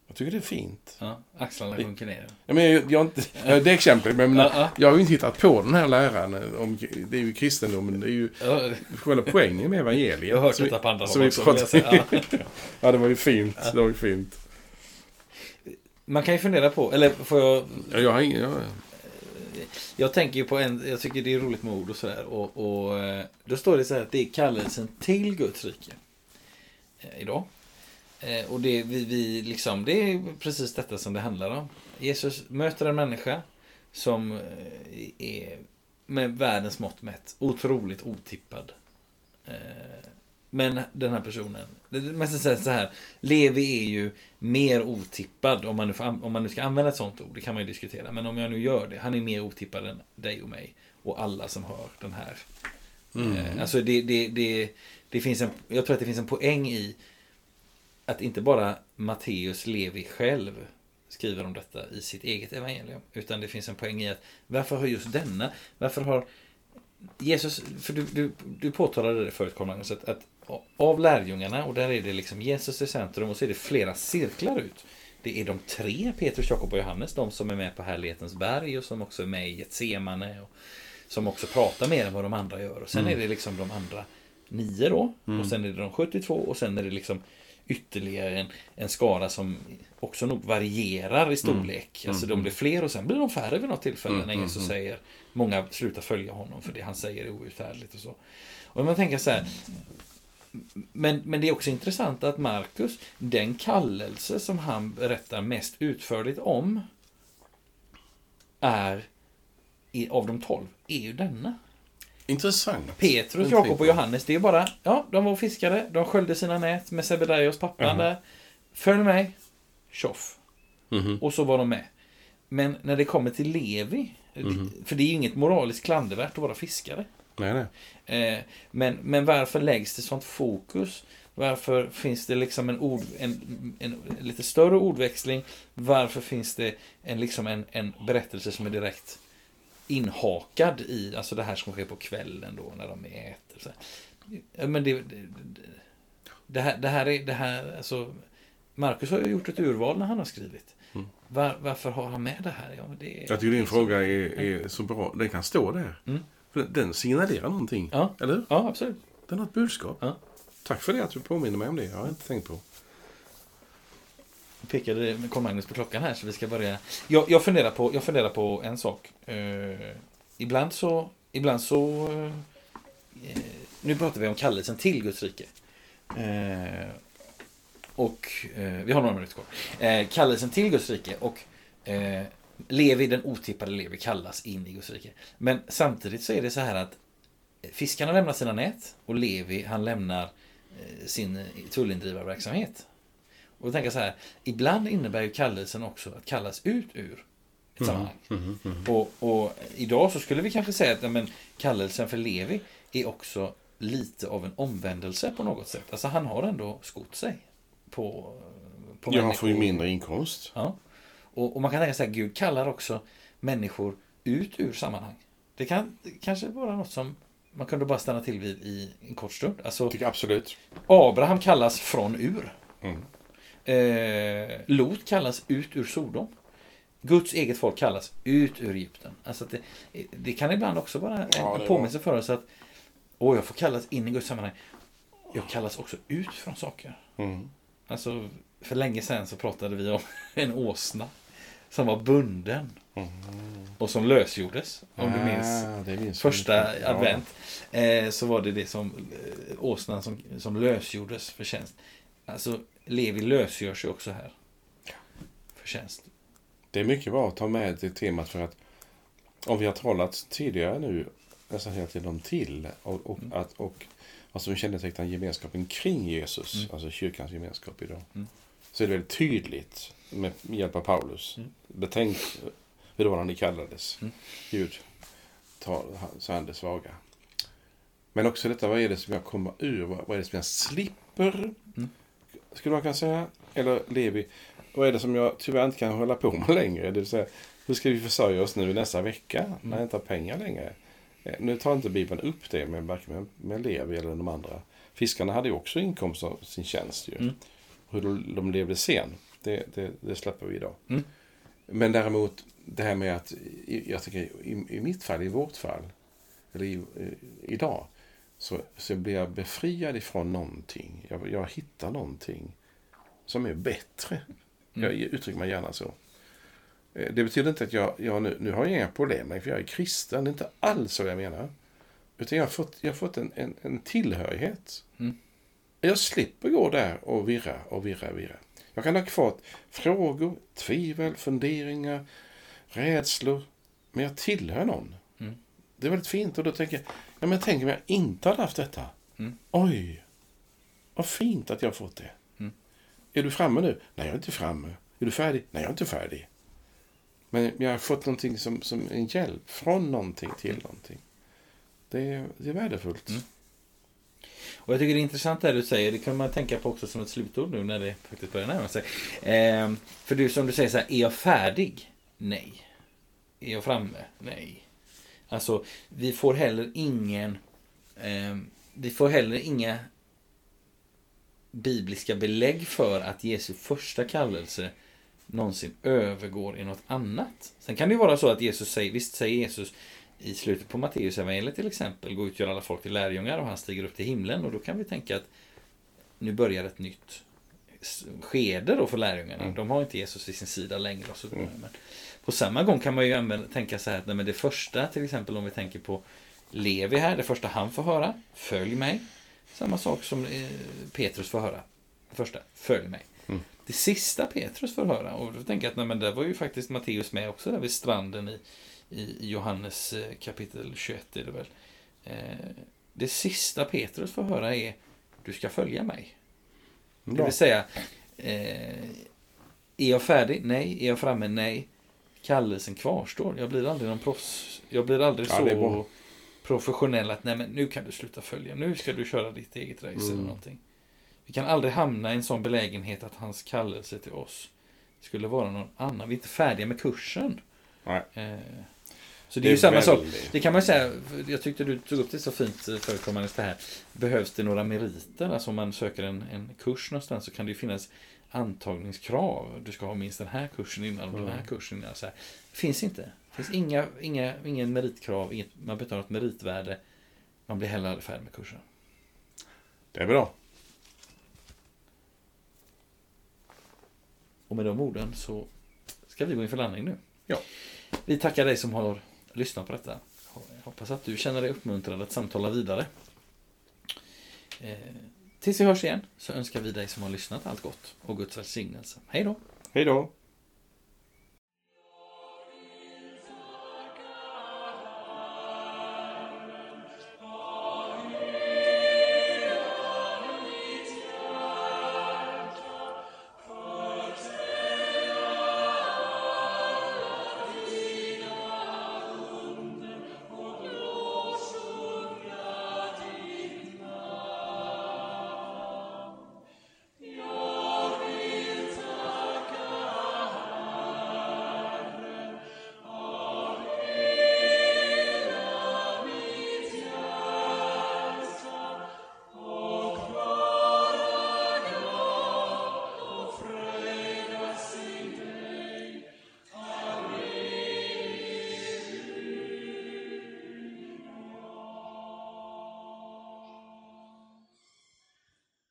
Jag tycker det är fint. Ja, axlarna sjunker ner. Ja, men jag, jag, inte, jag, det exemplet, men ja, ja. jag har ju inte hittat på den här läran. Om, det är ju kristendomen, det är ju själva poängen med evangeliet. Jag har hört detta på andra håll också. *laughs* Ja. ja, det var ju fint. Det var ju fint. Man kan ju fundera på, eller får jag... Ja, jag har ingen... Jag... jag tänker ju på en, jag tycker det är roligt med ord och sådär. Och, och eh, då står det så här att det är kallelsen till Guds rike. Eh, idag. Eh, och det, vi, vi liksom, det är precis detta som det handlar om. Jesus möter en människa som eh, är med världens mått mätt otroligt otippad. Eh, men den här personen, man ska säga så här, Levi är ju mer otippad, om man, nu får, om man nu ska använda ett sånt ord, det kan man ju diskutera, men om jag nu gör det, han är mer otippad än dig och mig, och alla som hör den här. Eh, alltså det, det, det, det finns en, jag tror att det finns en poäng i att inte bara Matteus Levi själv skriver om detta i sitt eget evangelium. Utan det finns en poäng i att varför har just denna, varför har Jesus, för du, du, du påtalade det förut Carl Magnus, att, att av lärjungarna, och där är det liksom Jesus i centrum och så är det flera cirklar ut. Det är de tre, Petrus, Jakob och Johannes, de som är med på härlighetens berg och som också är med i Getsemane och som också pratar mer än vad de andra gör. Och sen är det liksom de andra nio då, och sen är det de 72 och sen är det liksom ytterligare en, en skara som också nog varierar i storlek. Alltså de blir fler och sen blir de färre vid något tillfälle när Jesus säger många slutar följa honom för det han säger är outhärdligt och så. Och man tänker så här, men, men det är också intressant att Markus, den kallelse som han berättar mest utförligt om är av de tolv, är ju denna. Intressant. Petrus, Jakob och Johannes, det är bara, ja, de var fiskare, de sköljde sina nät med Sebedaios pappan Jaha. där. Följ mig, tjoff. Mhm. Och så var de med. Men när det kommer till Levi, för det är ju inget moraliskt klandervärt att vara fiskare. Nej, nej. Eh, men, men varför läggs det sånt fokus? Varför finns det liksom en, ord, en, en, lite större ordväxling? Varför finns det en, liksom en, en berättelse som är direkt inhakad i, alltså det här som sker på kvällen då när de äter. Så Men det, det, det, här, det här är, det här, alltså, Marcus har ju gjort ett urval när han har skrivit. Var, varför har han med det här? Ja, det är, Jag tycker din fråga är, är så bra. Den kan stå där. Mm. För den signalerar någonting. Ja. Eller hur? Ja, absolut. Den har ett budskap. Ja. Tack för det att du påminner mig om det. Jag har inte tänkt på pekade Carl Magnus på klockan här så vi ska börja. Jag, jag, funderar, på, jag funderar på en sak. Eh, ibland så, ibland så eh, nu pratar vi om kallelsen till Guds rike. Eh, och eh, vi har några minuter kvar. Eh, kallelsen till Guds rike och eh, Levi, den otippade Levi, kallas in i Guds rike. Men samtidigt så är det så här att fiskarna lämnar sina nät och Levi han lämnar eh, sin eh, tullindrivarverksamhet. Och jag så här, ibland innebär ju kallelsen också att kallas ut ur ett sammanhang. Och, och idag så skulle vi kanske säga att ja, men, kallelsen för Levi är också lite av en omvändelse på något sätt. Alltså han har ändå skott sig på, på Ja, han får ju mindre inkomst. Ja. Och, och man kan tänka sig att Gud kallar också människor ut ur sammanhang. Det kan kanske vara något som man kunde bara stanna till vid i en kort stund. Alltså, absolut. Abraham kallas från ur. Mm. Eh, Lot kallas ut ur Sodom. Guds eget folk kallas ut ur Egypten. Alltså det, det kan ibland också vara en, Ja, påminnelse för oss att åh, jag får kallas in i Guds sammanhang. Jag kallas också ut från saker. Mm. Alltså, för länge sedan så pratade vi om *laughs* en åsna som var bunden och som lösgjordes. Om du minns Ah, minns första. Ja. advent. Eh, så var det det som eh, åsnan som, som lösgjordes för tjänst. Alltså, Levi lösgörs ju också här. För tjänst. Det är mycket bra att ta med det temat för att om vi har talat tidigare nu nästan hela tiden om till och, och, att, och vad som kännetecknar gemenskapen kring Jesus, Mm. alltså kyrkans gemenskap idag, Mm. så är det väldigt tydligt med hjälp av Paulus. Mm. Betänk hur det var när ni kallades. Mm. Gud sig an det svaga. Men också detta, vad är det som jag kommer ur? Vad vad är det som jag slipper? Skulle man kunna säga. Eller Levi, vad är det som jag tyvärr inte kan hålla på med *laughs* längre? Det vill säga, hur ska vi försörja oss nu nästa vecka när jag inte har pengar längre? Eh, Nu tar inte Bibeln upp det med varken med, med Levi eller de andra. Fiskarna hade ju också inkomst av sin tjänst ju. Mm. Hur de, de levde sen, det, det, det släpper vi idag. Mm. Men däremot det här med att, jag tycker i, i mitt fall, i vårt fall, eller i, i, idag, så, så blir jag befriad ifrån någonting. Jag, jag hittar någonting som är bättre. Jag uttrycker mig gärna så. Eh, Det betyder inte att jag, jag nu, nu har jag inga problem med för jag är kristen. Det är inte alls så jag menar. Utan jag har fått, jag har fått en, en, en tillhörighet. Mm. Jag slipper gå där och virra och virra och virra. Jag kan ha kvar frågor, tvivel, funderingar, rädslor. Men jag tillhör någon. Mm. Det är väldigt fint och då tänker jag, ja men tänk om jag inte hade haft detta. Mm. Oj, Vad fint att jag har fått det. Mm. Är du framme nu? Nej, jag är inte framme. Är du färdig? Nej, jag är inte färdig. Men jag har fått någonting som, som en hjälp. Från någonting till någonting. Det är, det är värdefullt. Mm. Och jag tycker det är intressant det du säger. Det kan man tänka på också som ett slutord nu när det faktiskt börjar närma sig. Eh, för du som du säger så här, är jag färdig? Nej. Är jag framme? Nej. Alltså, vi får heller ingen... Eh, vi får heller inga bibliska belägg för att Jesu första kallelse någonsin övergår i något annat. Sen kan det ju vara så att Jesus säger, visst säger Jesus i slutet på Matteus evangeliet till exempel, gå ut och göra alla folk till lärjungar och han stiger upp till himlen och då kan vi tänka att nu börjar ett nytt skede då för lärjungarna. Mm. De har inte Jesus vid sin sida längre och så. Mm. Men på samma gång kan man ju använda, tänka så här att nej, men det första till exempel om vi tänker på Levi här, det första han får höra, följ mig. Samma sak som eh, Petrus får höra. Det första, följ mig. Mm. Det sista Petrus får höra, och då tänker jag att nej, men där var ju faktiskt Matteus med också, där vid stranden i, i Johannes eh, kapitel 21 är det väl. Eh, Det sista Petrus får höra är, du ska följa mig. Det Bra. vill säga, är jag färdig? Nej. Är jag framme? Nej. Kallelsen kvarstår. Jag blir aldrig någon proffs. Jag blir aldrig Ja, så professionell att nej men nu kan du sluta följa. Nu ska du köra ditt eget race eller Mm. någonting. Vi kan aldrig hamna i en sån belägenhet att hans kallelse till oss skulle vara någon annan. Vi är inte färdiga med kursen. Nej. Eh, så det är ju samma sak. väldigt- Det kan man ju säga, jag tyckte du tog upp det så fint eh, förut det här. Behövs det några meriter? Alltså om man söker en, en kurs någonstans så kan det ju finnas antagningskrav. Du ska ha minst den här kursen innan och den här Mm. kursen innan. Så här. Det finns inte. Det finns inga, inga, ingen meritkrav, inget, man betalar ett meritvärde. Man blir heller aldrig färdig med kursen. Det är bra. Och med de orden så ska vi gå in för landning nu. Ja. Vi tackar dig som har lyssnar på detta. Jag hoppas att du känner dig uppmuntrad att samtala vidare. Eh, tills vi hörs igen så önskar vi dig som har lyssnat allt gott och Guds välsignelse. Hej då! Hej då.